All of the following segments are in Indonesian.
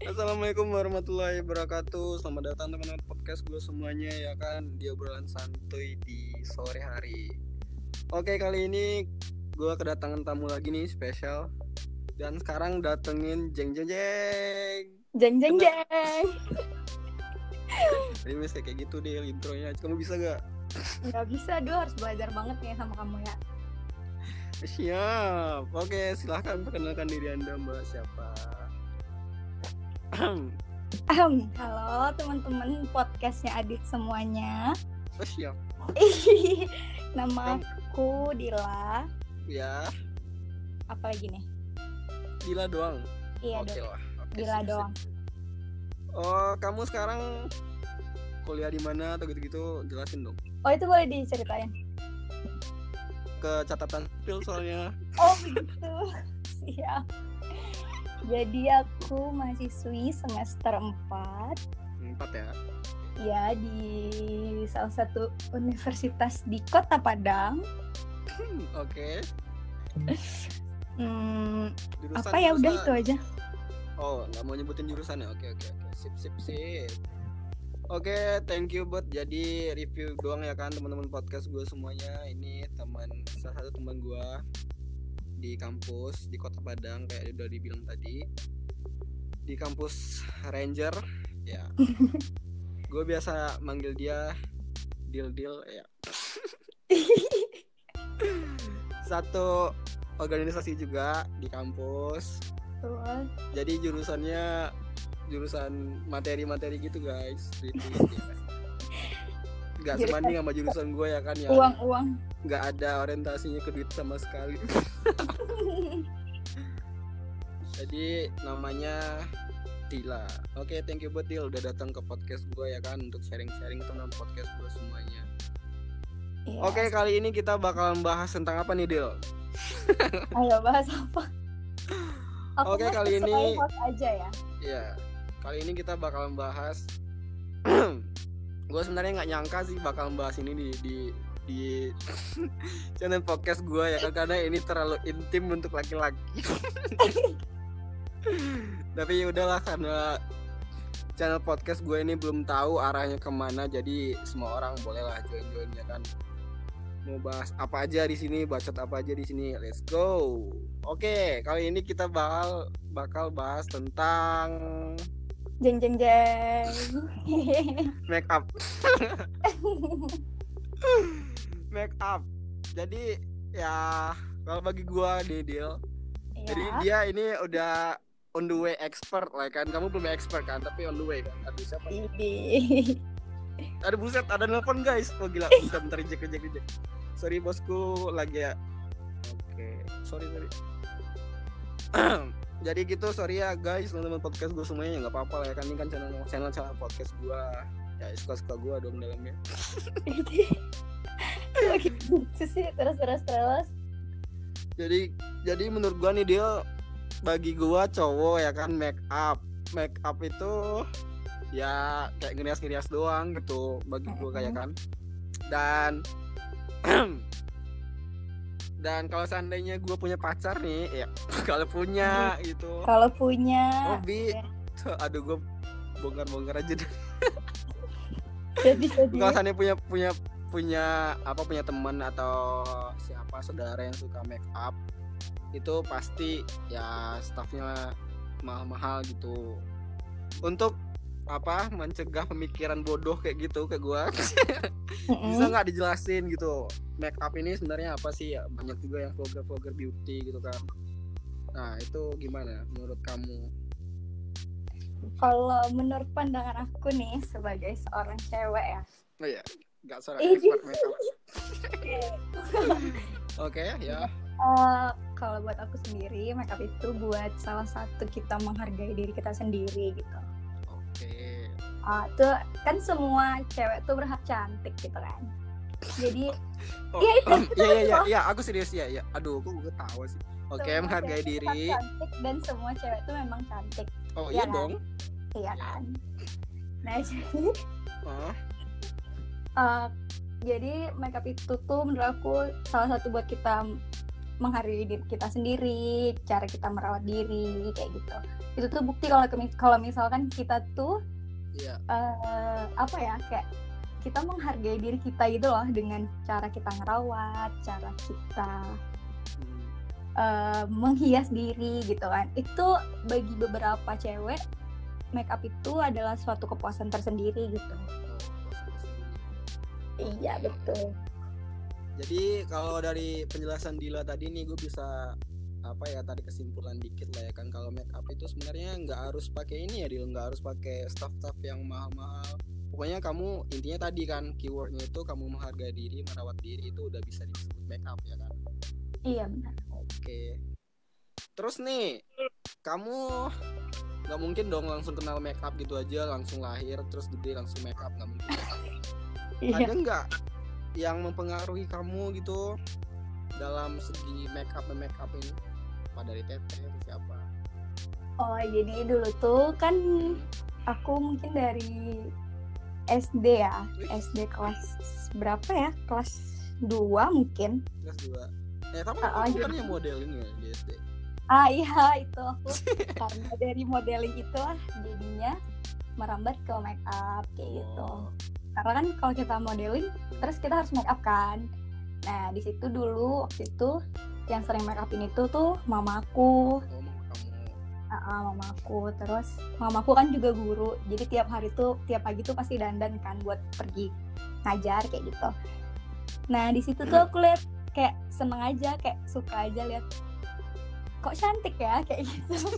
Assalamualaikum warahmatullahi wabarakatuh. Selamat datang teman-teman podcast gue semuanya ya kan? Di obrolan santuy di sore hari. Oke kali ini gue kedatangan tamu lagi nih spesial. Dan sekarang datengin jeng jeng jeng. Jeng jeng jeng. Ini kayak kayak gitu deh intronya. Kamu bisa gak? Gak bisa, gue harus belajar banget nih sama kamu ya. Siap. Oke silahkan perkenalkan diri anda mbak. Siapa halo teman-teman podcastnya Adit semuanya. Oh siap Nama aku Dila. Ya Apa lagi nih? Dila doang Iya Oke dong. lah Oke, Dila sip, sip. doang. Oh, kamu sekarang kuliah di mana atau gitu-gitu jelasin dong. Oh itu boleh diceritain. Ke catatan pil soalnya. Oh begitu. Siap. Jadi aku mahasiswi semester 4 Empat ya. ya di salah satu universitas di Kota Padang. Hmm, Oke. Hmm, Jurusan apa ya udah jurusan. itu aja. Oh, nggak mau nyebutin jurusan ya? Oke, oke, oke. Sip, sip, sip. Oke, thank you buat jadi review doang ya kan teman-teman podcast gue semuanya. Ini teman salah satu teman gue di kampus di Kota Padang kayak udah dibilang tadi. Di kampus Ranger ya. gue biasa manggil dia Dil Dil ya. Satu organisasi juga di kampus Betul. jadi jurusannya jurusan materi-materi gitu guys Gitu, ya. nggak Jurusan- sebanding sama jurusan gue ya kan ya Uang-uang. nggak ada orientasinya ke duit sama sekali jadi namanya Tila oke thank you buat Dil udah datang ke podcast gue ya kan untuk sharing-sharing tentang podcast gue semuanya Iya. oke kali ini kita bakal membahas tentang apa nih Dil Ayo bahas apa? Oke, kali ini- aja ya. Ya, kali ini kita bakal membahas. gue sebenarnya nggak nyangka sih bakal membahas ini di di di channel podcast gue ya kan karena ini terlalu intim untuk laki-laki. Tapi udahlah karena channel podcast gue ini belum tahu arahnya ke mana jadi semua orang bolehlah join join ya kan mau bahas apa aja di sini bacot apa aja di sini let's go oke kali ini kita bakal bakal bahas tentang Jeng jeng jeng. make up. Make up. Jadi ya kalau bagi gua deal jadi Iya. dia ini udah on the way expert lah kan. Kamu belum expert kan tapi on the way kan. Aduh siapa ada buset ada nelpon guys. Oh gila bentar bentar reject reject reject sorry bosku lagi ya. Oke sorry sorry jadi gitu sorry ya guys teman-teman podcast gue semuanya nggak apa-apa lah ya kan ini kan channel channel channel podcast gue ya suka suka gue dong dalamnya. Kok gitu sih terus terus terus. jadi jadi menurut gua nih dia bagi gua cowok ya kan make up. Make up itu ya kayak ngerias-ngerias doang gitu bagi gua kayak kan. Dan dan kalau seandainya gua punya pacar nih ya kalau punya gitu. Kalau punya. Hobi. Ya. tuh, aduh gua bongkar-bongkar aja deh. Jadi jadi. Kalau seandainya punya punya punya apa punya teman atau siapa saudara yang suka make up itu pasti ya staffnya mahal-mahal gitu. Untuk apa mencegah pemikiran bodoh kayak gitu kayak gua Mm-mm. bisa nggak dijelasin gitu make up ini sebenarnya apa sih? Ya banyak juga yang vlogger vlogger beauty gitu kan. Nah itu gimana menurut kamu? Kalau menurut pandangan aku nih sebagai seorang cewek ya. oh ya nggak seorang expert make up oke ya. Eh, kalau buat aku sendiri makeup itu buat salah satu kita menghargai diri kita sendiri gitu. oke Ah, tuh kan semua cewek tuh berhak cantik gitu kan. Jadi Oh, Iya, itu- em, iya iya iya iya aku serius ya ya aduh aku gue tahu sih. Oke semua menghargai diri. cantik dan semua cewek tuh memang cantik, oh Iya iya kan? dong. Iya kan. Nah jadi oh. Eh, jadi makeup itu tuh menurut aku salah satu buat kita menghargai diri kita sendiri cara kita merawat diri kayak gitu. Itu tuh bukti kalau kalau misalkan kita tuh Iya. eh, apa ya kayak kita menghargai diri kita gitu loh dengan cara kita ngerawat cara kita Hmm. eh, menghias diri gitu kan. Itu bagi beberapa cewek make up itu adalah suatu kepuasan tersendiri gitu. Oh, iya betul. Jadi kalau dari penjelasan Dila tadi nih gue bisa apa ya tadi kesimpulan dikit lah ya kan. Kalau make up itu sebenarnya nggak harus pakai ini ya Dil. Nggak harus pakai stuff-stuff yang mahal-mahal. Pokoknya kamu intinya tadi kan keywordnya itu kamu menghargai diri merawat diri itu udah bisa disebut make up ya kan? Iya benar. Oke. Terus nih kamu nggak mungkin dong langsung kenal make up gitu aja langsung lahir terus gede langsung make up nggak mungkin. Iya. Ada nggak yang mempengaruhi kamu gitu dalam segi make up dan make up ini apa dari teteh atau siapa? Oh jadi dulu tuh kan aku mungkin dari SD ya. SD kelas berapa ya? Kelas 2 mungkin. Kelas dua. Eh kamu jadi- kan yang modeling ya di SD ah iya itu aku. Karena dari modeling itulah jadinya merambat ke make up kayak gitu. Oh, karena kan kalau kita modeling terus kita harus make up kan. Nah di situ dulu waktu itu yang sering make upin itu tuh mamaku. Ah, ah, mamaku. Terus mamaku kan juga guru jadi tiap hari tuh tiap pagi tuh pasti dandan kan buat pergi ngajar kayak gitu. Nah di situ tuh aku lihat kayak seneng aja kayak suka aja lihat kok cantik ya? kayak gitu.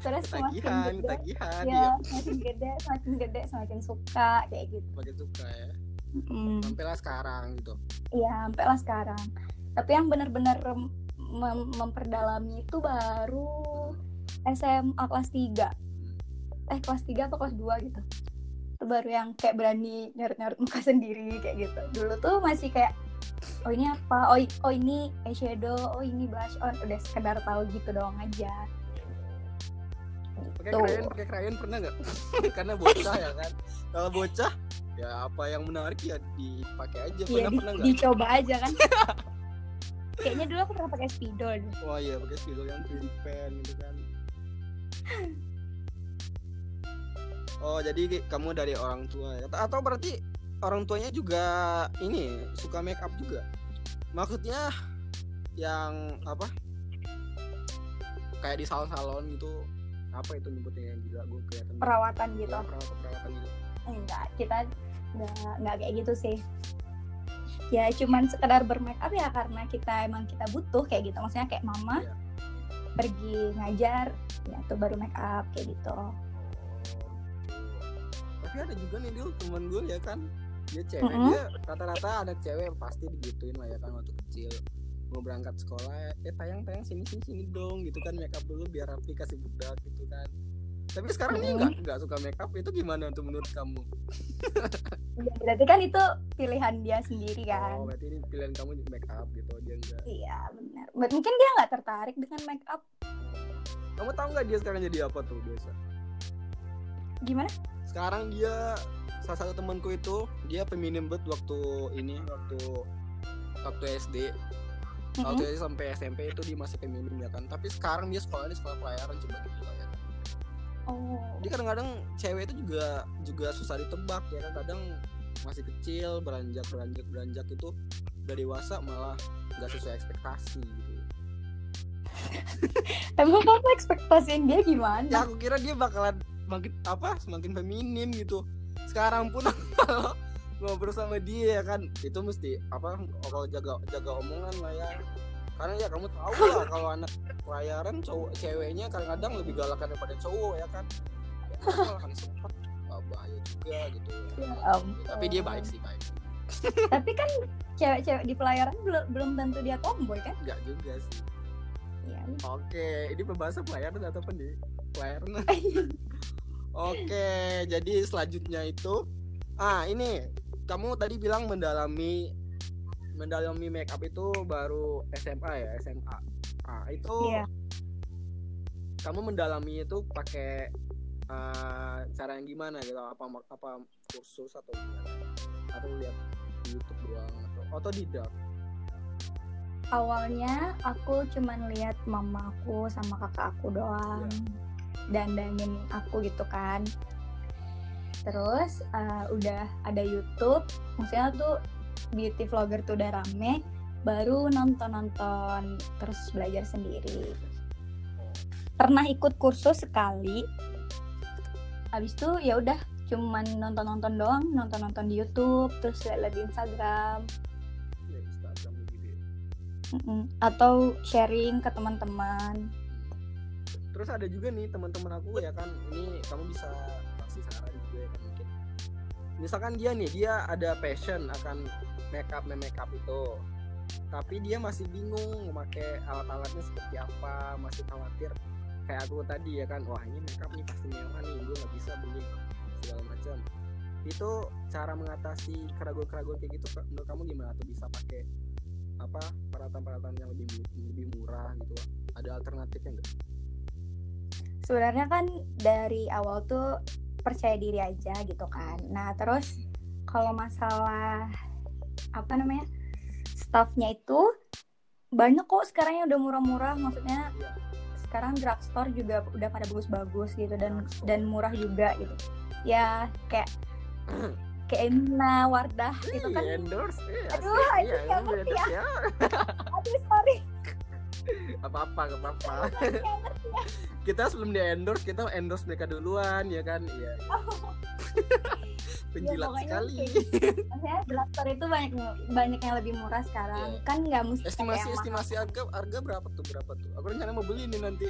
Terus semakin tagihan gede tagihan ya ya semakin gede semakin gede semakin suka kayak gitu. Makin suka ya. Mm, sampailah sekarang gitu. Iya sampai lah sekarang tapi yang benar-benar mem- mem- memperdalami itu baru SMA kelas 3 eh kelas 3 atau kelas 2 gitu. Itu baru yang kayak berani nyorot-nyorot muka sendiri kayak gitu. Dulu tuh masih kayak oh ini apa? Oh, oh ini eyeshadow. Oh ini blush. On udah sekedar tahu gitu doang aja. Pakai krayon pakai krayon pernah nggak? Karena bocah ya kan. Kalau bocah ya apa yang menarik ya dipakai aja. Iya pernah di- pernah nggak? dicoba aja kan kayaknya dulu aku pernah pakai spidol wah iya pakai spidol yang twin pen gitu kan. Oh jadi kamu dari orang tua ya? Atau berarti orang tuanya juga ini suka make up juga? Maksudnya yang apa? Kayak di salon-salon gitu apa itu nyebutnya yang gila? Gue kelihatan perawatan gitu. Ya, perawatan perawatan gitu. Enggak kita nggak nggak kayak gitu sih ya cuman sekedar bermake up ya karena kita emang kita butuh kayak gitu. Maksudnya kayak mama Iya. pergi ngajar ya tuh baru make up kayak gitu. Tapi ada juga nih dulu teman gue ya kan. Dia cewek Mm-mm. dia rata-rata anak cewek pasti digituin lah ya kan waktu kecil. Mau berangkat sekolah eh tayang tayang sini sini sini dong gitu kan make up dulu biar rapi kasih budak gitu kan tapi sekarang dia Mm-mm. nggak nggak suka make up itu gimana tuh menurut kamu? Ya, berarti kan itu pilihan dia sendiri kan. oh berarti ini pilihan kamu make up gitu dia enggak? Iya benar. But mungkin dia nggak tertarik dengan make up kamu tahu nggak dia sekarang jadi apa tuh biasa? Gimana? Sekarang dia salah satu temanku itu dia feminim banget waktu ini waktu waktu SD waktu Mm-mm. SD sampai SMP itu dia masih feminim ya kan. Tapi sekarang dia sekolah di sekolah pelayaran coba. ya kan oh. dia kadang-kadang cewek itu juga juga susah ditebak ya kan. Kadang masih kecil beranjak beranjak beranjak itu udah dewasa malah nggak sesuai ekspektasi gitu. Emang kamu ekspektasiin dia gimana? Ya aku kira dia bakalan makin apa semakin feminim gitu. Sekarang pun kalau ngobrol sama dia ya kan. Itu mesti apa kalau jaga jaga omongan lah ya karena ya kamu tahu lah kalau anak pelayaran cowok ceweknya kadang-kadang lebih galakan daripada cowok ya kan? Ya, kan sempat bahaya juga gitu. Ya tapi dia baik sih baik. Tapi kan cewek-cewek di pelayaran belum belum tentu dia tomboy kan? Enggak juga sih. Iya. Oke, ini pembahasan pelayaran atau apa nih? Pelayaran. Oke, jadi selanjutnya itu ah ini kamu tadi bilang mendalami mendalami make up itu baru SMA ya, SMA. Ah, itu Iya. kamu mendalami itu pakai eh, cara yang gimana gitu? Apa apa kursus atau gimana? Atau lihat di YouTube doang atau otodidak? awalnya aku cuman lihat mama aku sama kakak aku doang dandanin aku gitu kan terus uh, udah ada YouTube maksudnya tuh beauty vlogger tuh udah rame baru nonton nonton terus belajar sendiri. Pernah ikut kursus sekali. Habis itu ya udah cuman nonton nonton doang nonton nonton di YouTube terus lihat di Instagram. Ya, atau sharing ke teman-teman. Terus ada juga nih teman-teman aku ya kan, ini kamu bisa kasih saran juga ya kan. Misalkan dia nih, dia ada passion akan makeup makeup itu. Tapi dia masih bingung memakai alat-alatnya seperti apa, masih khawatir kayak aku tadi ya kan, wah ini makeup nih pasti mewah nih, gue nggak bisa beli segala macam. Itu cara mengatasi keraguan-keraguan kayak gitu menurut kamu gimana tuh bisa pakai apa peralatan-peralatan yang lebih lebih murah gitu ada alternatifnya enggak? sebenarnya kan dari awal tuh percaya diri aja gitu kan nah terus kalau masalah apa namanya staffnya itu banyak kok sekarang yang udah murah-murah maksudnya Iya. sekarang drugstore juga udah pada bagus-bagus gitu dan dan murah juga gitu ya kayak kayak Emina Wardah gitu kan Iya, endorse. Iya, Aduh, Iya, kamu ngerti endorse ya. aduh sorry Apa-apa, gak apa-apa. kita sebelum di endorse, kita endorse mereka duluan, ya kan? Iya. Penjilat pokoknya sekali. maksudnya drugstore itu banyak banyak yang lebih murah sekarang Iya. kan nggak mesti Estimasi yang mahal. estimasi harga harga berapa tuh? Berapa tuh? Aku rencana mau beli nih nanti.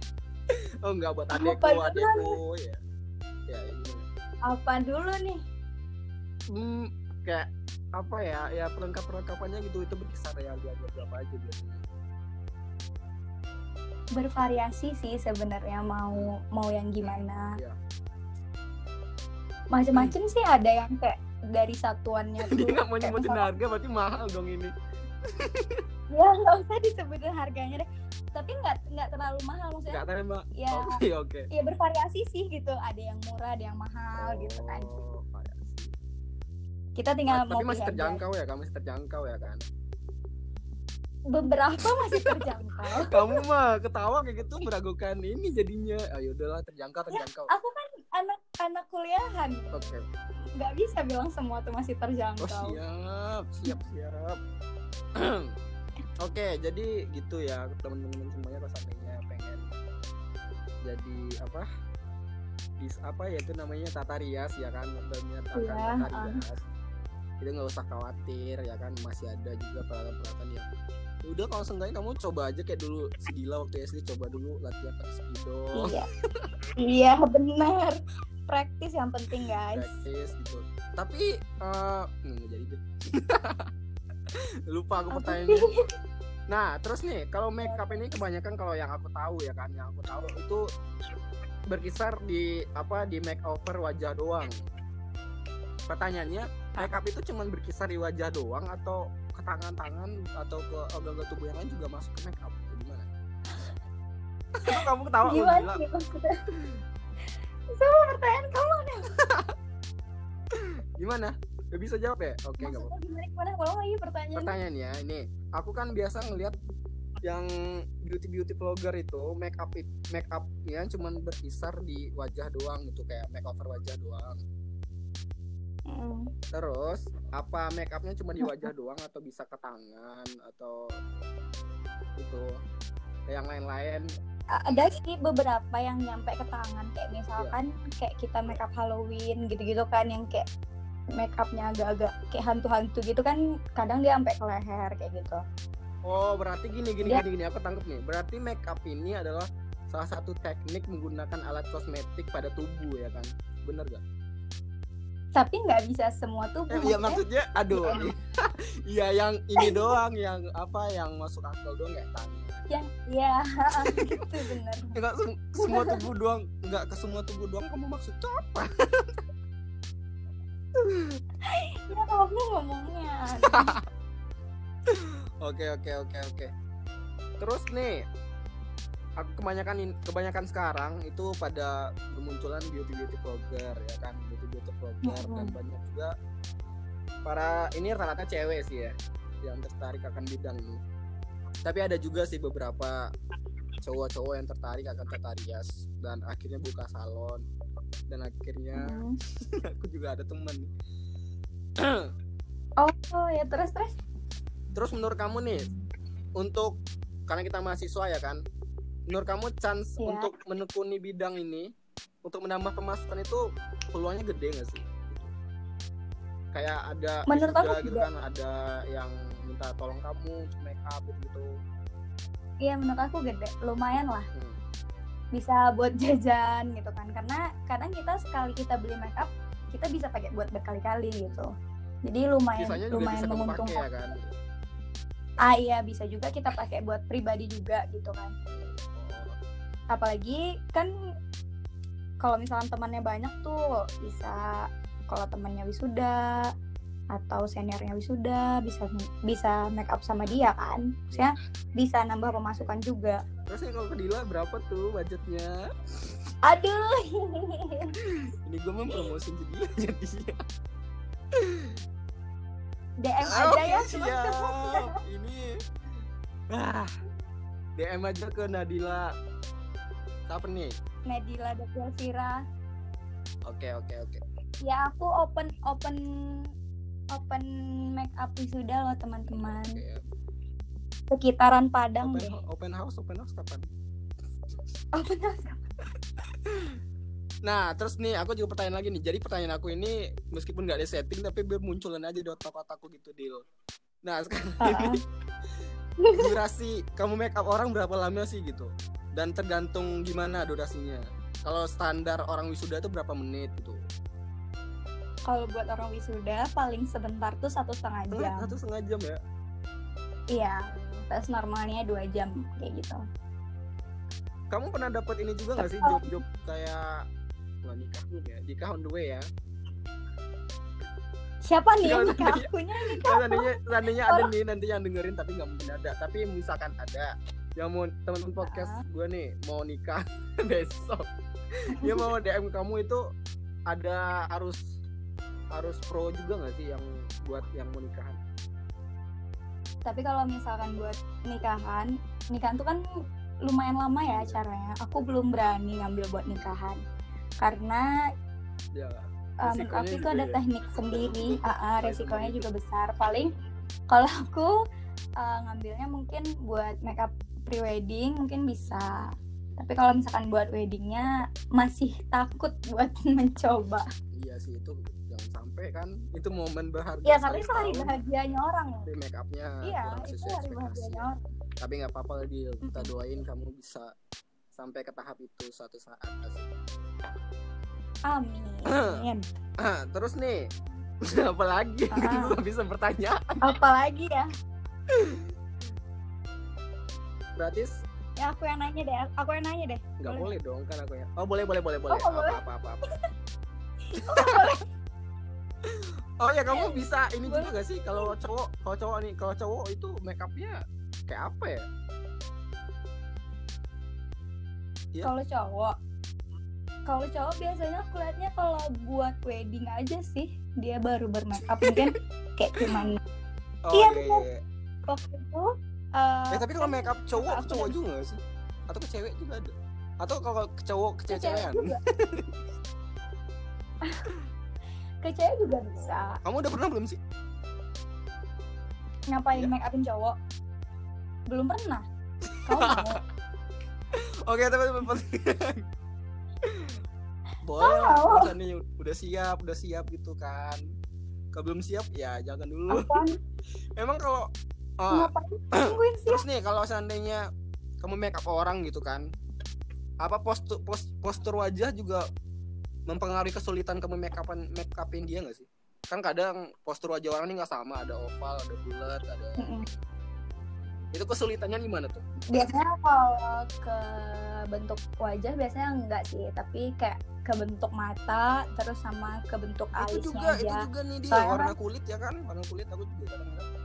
oh enggak buat adekku, dulu adekku ya. Ya, ini. apa dulu nih Hmm, kayak apa ya? Ya perlengkap perlengkapannya gitu itu berkisar ya harga berapa aja biasanya. Bervariasi sih sebenarnya mau mau yang gimana Iya. macem-macem sih ada yang kayak dari satuannya tuh Dia nggak mau nyebutin harga berarti mahal dong ini. ya nggak usah disebutin harganya deh tapi nggak nggak terlalu mahal maksudnya Enggak tahu mbak. ya Oke oke. ya bervariasi sih gitu ada yang murah ada yang mahal gitu kan Oh, variasi. kita tinggal Tapi mau masih pilih aja. terjangkau ya, kamu masih terjangkau ya kan? Beberapa masih terjangkau Kamu mah ketawa kayak gitu meragukan ini jadinya. Ayo udahlah terjangkau terjangkau. aku kan anak-anak kuliahan Oke. nggak bisa bilang semua tuh masih Oh terjangkau siap, siap, siap. Oke, jadi gitu ya teman-teman semuanya kalau seandainya pengen jadi apa? Dis apa ya itu namanya tata rias ya kan? Namanya akan Iya, tata rias. Itu nggak usah khawatir ya kan masih ada juga peralatan-peralatan yang Ya udah kalau seenggaknya kamu coba aja kayak dulu si Dila waktu SD coba dulu latihan pakai spidol iya. Iya benar praktis yang penting guys. Praktis gitu. Tapi eh nggak jadi deh. Lupa aku pertanyaannya. nah terus nih kalau makeup ini kebanyakan kalau yang aku tahu ya kan yang aku tahu itu berkisar di apa di makeover wajah doang. Pertanyaannya makeup itu cuman berkisar di wajah doang atau ke tangan-tangan atau ke organ tubuh yang lain juga masuk ke makeup. Atau gimana? Kok kamu ketawa? Gimana gila maksudnya? Sama pertanyaan kamu nih. Gimana? Gak bisa jawab ya? Oke nggak apa-apa. maksudnya gimana gimana? Kalau lagi pertanyaan. Pertanyaannya ini. Aku kan biasa ngelihat yang beauty beauty vlogger itu make up make upnya cuman berkisar di wajah doang gitu kayak makeover wajah doang Mm. terus apa make upnya cuma di wajah doang atau bisa ke tangan atau itu yang lain-lain ada sih beberapa yang nyampe ke tangan kayak misalkan Iya. kayak kita makeup Halloween gitu-gitu kan yang kayak makeupnya agak-agak kayak hantu-hantu gitu kan kadang dia sampai ke leher kayak gitu oh berarti gini gini Ya. gini gini aku tangkep nih berarti make up ini adalah salah satu teknik menggunakan alat kosmetik pada tubuh ya kan bener gak? Tapi nggak bisa semua tuh Eh, iya maksudnya aduh iya. yang ini doang yang apa yang masuk akal doang kayak tangan ya gitu bener. Enggak sem- semua tubuh doang enggak ke semua tubuh doang kamu maksudnya apa ya kamu ngomongnya. Oke oke oke oke. Terus nih aku kebanyakan kebanyakan sekarang itu pada bermunculan beauty beauty vlogger ya kan? Beauty beauty vlogger dan Mhm. banyak juga para ini rata-rata cewek sih ya yang tertarik akan bidang ini. Tapi ada juga sih beberapa cowok-cowok yang tertarik akan tata rias dan akhirnya buka salon. Dan akhirnya Hmm. aku juga ada temen. Oh, oh ya terus terus? Terus menurut kamu nih untuk karena kita mahasiswa ya kan menurut kamu chance Iya. untuk menekuni bidang ini untuk menambah pemasukan itu peluangnya gede gak sih? Kayak ada Menurut aku gitu kan ada yang minta tolong kamu make up gitu. Iya menurut aku gede. Lumayan lah. Hmm. bisa buat jajan gitu kan. Karena kadang kita sekali kita beli make up kita bisa pakai buat berkali-kali gitu. Jadi lumayan sisanya juga lumayan bisa menguntungkan. ya kan? Ah iya bisa juga kita pakai buat pribadi juga gitu kan apalagi kan kalau misalnya temannya banyak tuh bisa kalau temannya wisuda atau seniornya wisuda bisa bisa make up sama dia kan. Maksudnya bisa nambah pemasukan juga. Terus ya kalau ke Dila berapa tuh budgetnya? Aduh. Ini gue mempromosin ke dia jadinya DM Ah, aja ya siap. Ini. Ah DM aja ke Nadila. Siapa nih? Nadila Dapiasira Oke oke oke. ya aku open open open make up wisuda loh teman-teman Oke. sekitaran Padang Open, deh open house open house kapan? open house Nah terus nih aku juga pertanyaan lagi nih. Jadi pertanyaan aku ini meskipun nggak ada setting tapi biar munculan aja di otak-otakku gitu deal. Nah sekarang Ah, ah. ini durasi kamu make up orang berapa lama sih gitu? Dan tergantung gimana durasinya. Kalau standar orang wisuda itu berapa menit gitu? kalau buat orang wisuda paling sebentar tuh satu setengah jam. satu setengah jam ya. iya terus normalnya dua jam kayak gitu. Kamu pernah dapat ini juga nggak sih job-job kayak nggak nikah ya? Nikah on the way ya? Siapa nih yang nikah? akunya nih Kalau seandainya seandainya ada nih nanti yang dengerin tapi nggak mungkin ada. Tapi misalkan ada yang mau teman-teman podcast Ah. gue nih mau nikah besok. Dia mau DM kamu itu ada harus harus pro juga nggak sih yang buat yang mau nikahan? Tapi kalau misalkan buat nikahan nikahan tuh kan lumayan lama ya acaranya. Aku belum berani ngambil buat nikahan. Karena ya uh, up Resikonya itu ada ya. teknik sendiri. Kayak resikonya juga besar. Paling kalau aku uh, ngambilnya mungkin buat make up prewedding mungkin bisa. Tapi kalau misalkan buat weddingnya masih takut buat mencoba. Iya sih itu jangan sampai kan itu momen berharga ya karena sekali itu hari setahun, bahagianya orang ya tapi make upnya iya itu hari bahagianya orang. Tapi nggak apa-apa Dil. Kita doain kamu bisa sampai ke tahap itu suatu saat. Asik. amin. Ah, terus nih apa lagi? Ah. bisa bertanya. Apalagi ya berarti s- ya aku yang nanya deh aku yang nanya deh nggak Boleh. boleh dong kan aku ya oh boleh boleh boleh boleh nggak apa, boleh? apa apa apa oh ya kamu bisa ini juga Boleh. gak sih kalau cowok kalau cowok nih kalau cowok itu make upnya kayak apa ya Iya. kalau cowok kalau cowok biasanya aku liatnya kalau buat wedding aja sih dia baru bermake up mungkin kayak cuman oh Iya, iya, bener. iya. waktu itu uh, Eh, tapi kalau kan make up cowok ke aku cowok juga sih? Atau ke cewek juga ada? Atau kalau ke cowok ke ke cewek cewek juga. Ke cewek juga bisa. Kamu udah pernah belum sih? Ngapain Iya. make upin cowok? Belum pernah. Kamu mau? Oke, teman-teman Boleh kalau seandainya udah siap, udah siap gitu kan. Kalau belum siap ya jangan dulu. Emang kalau ah, ngapain tungguin sih terus nih kalau seandainya kamu make up orang gitu kan. Apa postur pos, postur wajah juga mempengaruhi kesulitan kamu make upan make upin dia gak sih? Kan kadang postur wajah orang ini nggak sama, ada oval, ada bulat, ada Mm-mm. itu kesulitannya gimana tuh? biasanya kalau ke bentuk wajah biasanya enggak sih tapi kayak ke bentuk mata terus sama ke bentuk itu alisnya juga, itu juga nih dia Soalnya warna kulit ya kan, warna kulit aku juga kadang-kadang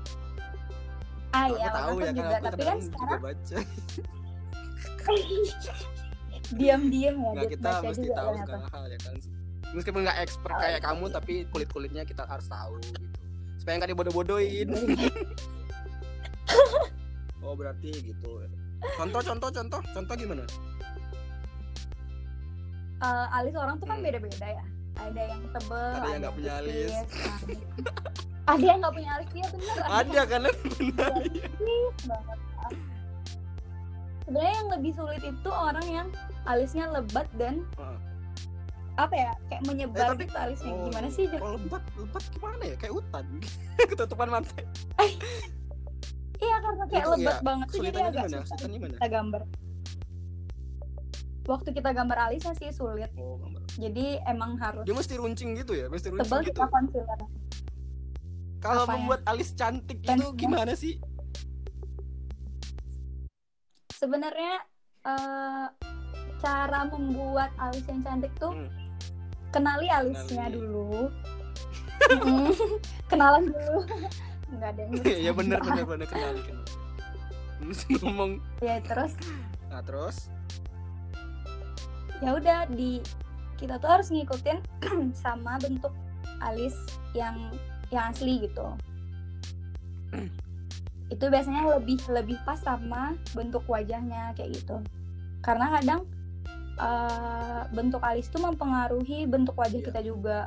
ah ya tahu ya kan juga aku tapi kan kadang juga sekarang baca. Diam-diam ya nggak kita baca mesti juga tahu segala hal ya kan. Meskipun nggak expert Oh, kayak iya. kamu tapi kulit kulitnya kita harus tahu gitu. Supaya nggak dibodoh-bodohin. Oh berarti gitu. Contoh contoh contoh. Contoh gimana? Eh, alis orang tuh kan Hmm. beda-beda ya ada yang tebel Ada yang nggak punya alis. nah, ada yang nggak punya alis iya bener. Ada kan benar tipis banget. Sebenarnya yang lebih sulit itu orang yang alisnya lebat dan Heeh. apa ya kayak menyebar Eh, tapi- gitu alisnya. Oh, gimana sih kalau lebat lebat gimana ya? Kayak hutan. Ketutupan mata iya karena kayak Itu lebat ya, banget tuh jadi agak gimana? susah kita gambar waktu kita gambar alisnya sih sulit. Oh gambar jadi emang harus dia mesti runcing gitu ya mesti runcing tebal gitu. kita concealer kalau apa ya? membuat alis cantik itu gimana sih? Sebenarnya eh, cara membuat alis yang cantik tuh Hmm. kenali alisnya Kenali. dulu. Mm, kenalan dulu. Nggak ada yang ya benar benar benar kenal kenal Terus ngomong. Ya terus? Nah terus ya udah di kita tuh harus ngikutin sama bentuk alis yang yang asli gitu. Itu biasanya lebih lebih pas sama bentuk wajahnya kayak gitu. Karena kadang eh, bentuk alis tuh mempengaruhi bentuk wajah Iya. kita juga.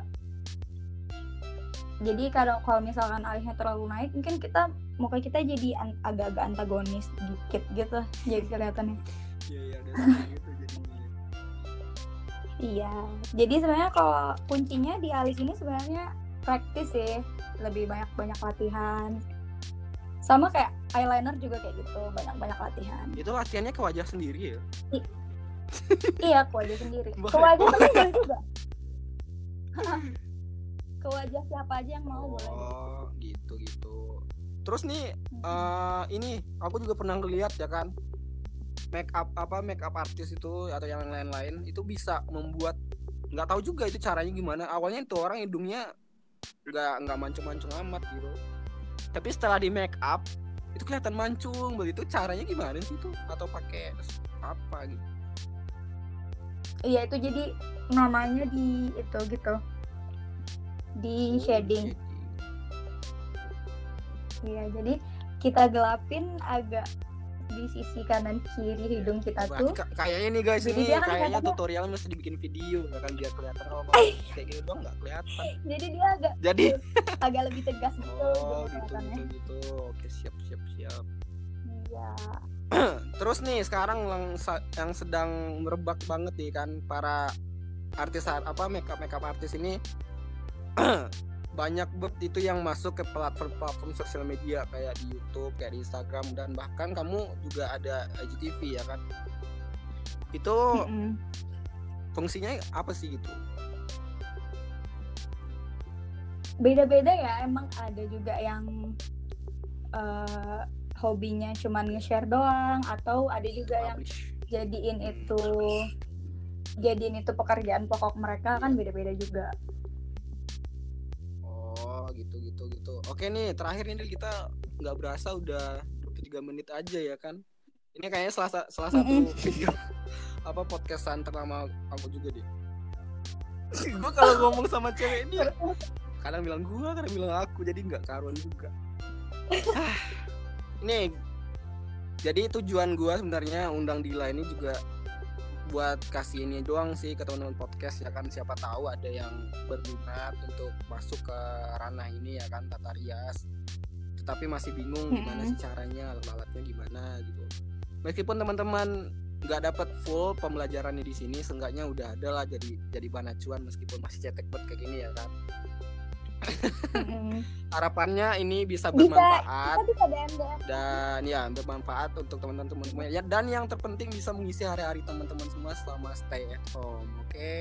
Jadi kalau kalau misalkan alisnya terlalu naik mungkin kita muka kita jadi an- agak-agak antagonis dikit gitu jadi kelihatannya. Iya iya gitu jadinya Iya, jadi sebenarnya kalau kuncinya di alis ini sebenarnya praktis sih, lebih banyak banyak latihan. Sama kayak eyeliner juga kayak gitu, banyak banyak latihan. itu latihannya ke wajah sendiri ya iya, ke wajah sendiri. Ke wajah boleh juga. ke wajah siapa aja yang mau boleh. oh gitu gitu terus nih eh ini aku juga pernah ngeliat ya kan make up apa make up artis itu atau yang lain-lain itu bisa membuat nggak tahu juga itu caranya gimana. Awalnya itu orang hidungnya nggak nggak mancung-mancung amat gitu. Tapi setelah di make up itu kelihatan mancung. Begitu caranya gimana sih itu? Atau pakai apa gitu? Iya itu jadi namanya di itu gitu, di Oh, shading. Iya, jadi kita gelapin agak di sisi kanan kiri hidung kita Berarti tuh. ka- kayaknya nih guys Jadi ini kan kayaknya kelihatannya- tutorial mesti dibikin video ya kan biar kelihatan kalau mau kayak gitu doang nggak kelihatan. Jadi dia agak jadi agak lebih tegas gitu oh gitu gitu gitu. Oke siap siap siap. Iya. terus nih sekarang yang yang sedang merebak banget nih kan para artis ar- apa makeup makeup artis ini banyak banget itu yang masuk ke platform-platform sosial media kayak di YouTube, kayak di Instagram dan bahkan kamu juga ada IGTV ya kan. Itu Mm-mm. fungsinya apa sih gitu? Beda-beda ya, emang ada juga yang eh, hobinya cuman nge-share doang atau ada juga yang jadiin itu jadiin itu pekerjaan pokok mereka kan beda-beda juga. Gitu gitu gitu. Oke nih terakhir ini kita nggak berasa udah 23 menit aja ya kan. Ini kayaknya salah, sa- salah satu video apa podcastan terlama aku juga deh. gue kalau ngomong sama cewek ini kadang bilang gua kadang bilang aku jadi nggak karuan juga. Ini jadi tujuan gua sebenarnya undang Dila ini juga buat kasih ini doang sih ke teman-teman podcast ya kan? Siapa tahu ada yang berminat untuk masuk ke ranah ini ya kan? Tata rias. Tetapi masih bingung gimana sih caranya alat-alatnya gimana gitu. Meskipun teman-teman nggak dapat full pembelajarannya di sini seenggaknya udah ada lah jadi jadi bahan acuan meskipun masih cetek buat kayak gini ya kan. Harapannya ini bisa Bisa, bermanfaat Kita bisa DM DM. dan ya bermanfaat untuk teman-teman semuanya ya dan yang terpenting bisa mengisi hari-hari teman-teman semua selama stay at home oke?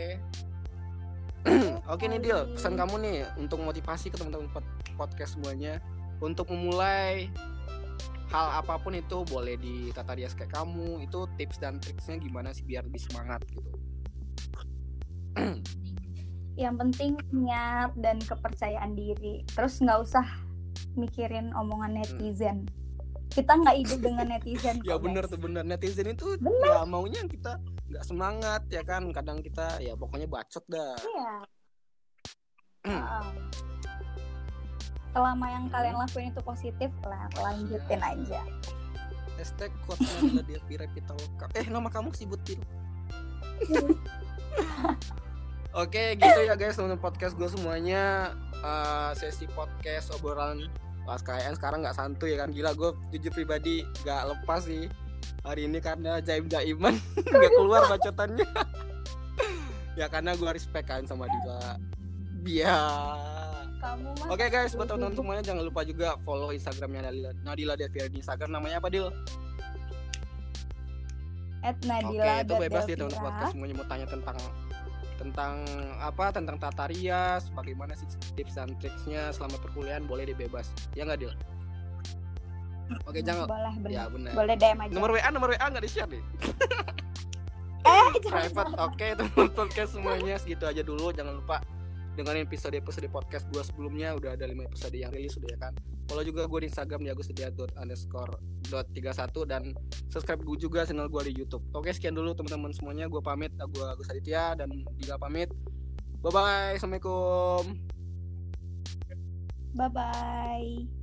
Oke nih Dil pesan kamu nih untuk motivasi ke teman-teman pod- podcast semuanya untuk memulai hal apa pun itu boleh di tata rias kayak kamu itu tips dan triksnya gimana sih biar lebih semangat gitu Yang penting niat dan kepercayaan diri. Terus nggak usah mikirin omongan netizen. Kita nggak hidup dengan netizen. ya kok, bener tuh bener netizen itu Bener. ya maunya kita nggak semangat ya kan kadang kita ya pokoknya bacot dah Iya. Hmm. Heeh. selama yang kalian lakuin itu positif lah lanjutin aja hashtag Pitaloka eh nama kamu sih Butil Oke gitu ya guys teman podcast gue semuanya. Uh, sesi podcast obrolan pas KN sekarang nggak santuy ya kan? Gila gue jujur pribadi nggak lepas sih hari ini karena Jaim Jaiman nggak keluar bacotannya. Ya karena gue respect kan sama Dila. Biar Oke guys, buat teman-teman semuanya jangan lupa juga follow Instagramnya Nadila, Nadila Devira di Instagram. Namanya apa Dil? at Oke, Nadila itu bebas ya Devira. teman podcast semuanya mau tanya tentang tentang apa tentang tata rias, bagaimana sih tips dan triksnya selama perkuliahan boleh dibebas. Ya nggak Dil? Oke, jangan boleh bener. ya benar. boleh DM aja Nomor WA, nomor WA nggak di-share nih. eh jangan Private. Oke, teman podcast semuanya segitu aja dulu. Jangan lupa dengerin episode-episode podcast gue sebelumnya udah ada 5 episode yang rilis sudah ya kan. Follow juga gue di Instagram di underscore dot 31 dan subscribe gue juga channel gue di YouTube. Oke, sekian dulu teman-teman semuanya. Gue pamit. Gue Agus Aditya dan Dila pamit. Bye bye. Assalamualaikum. bye bye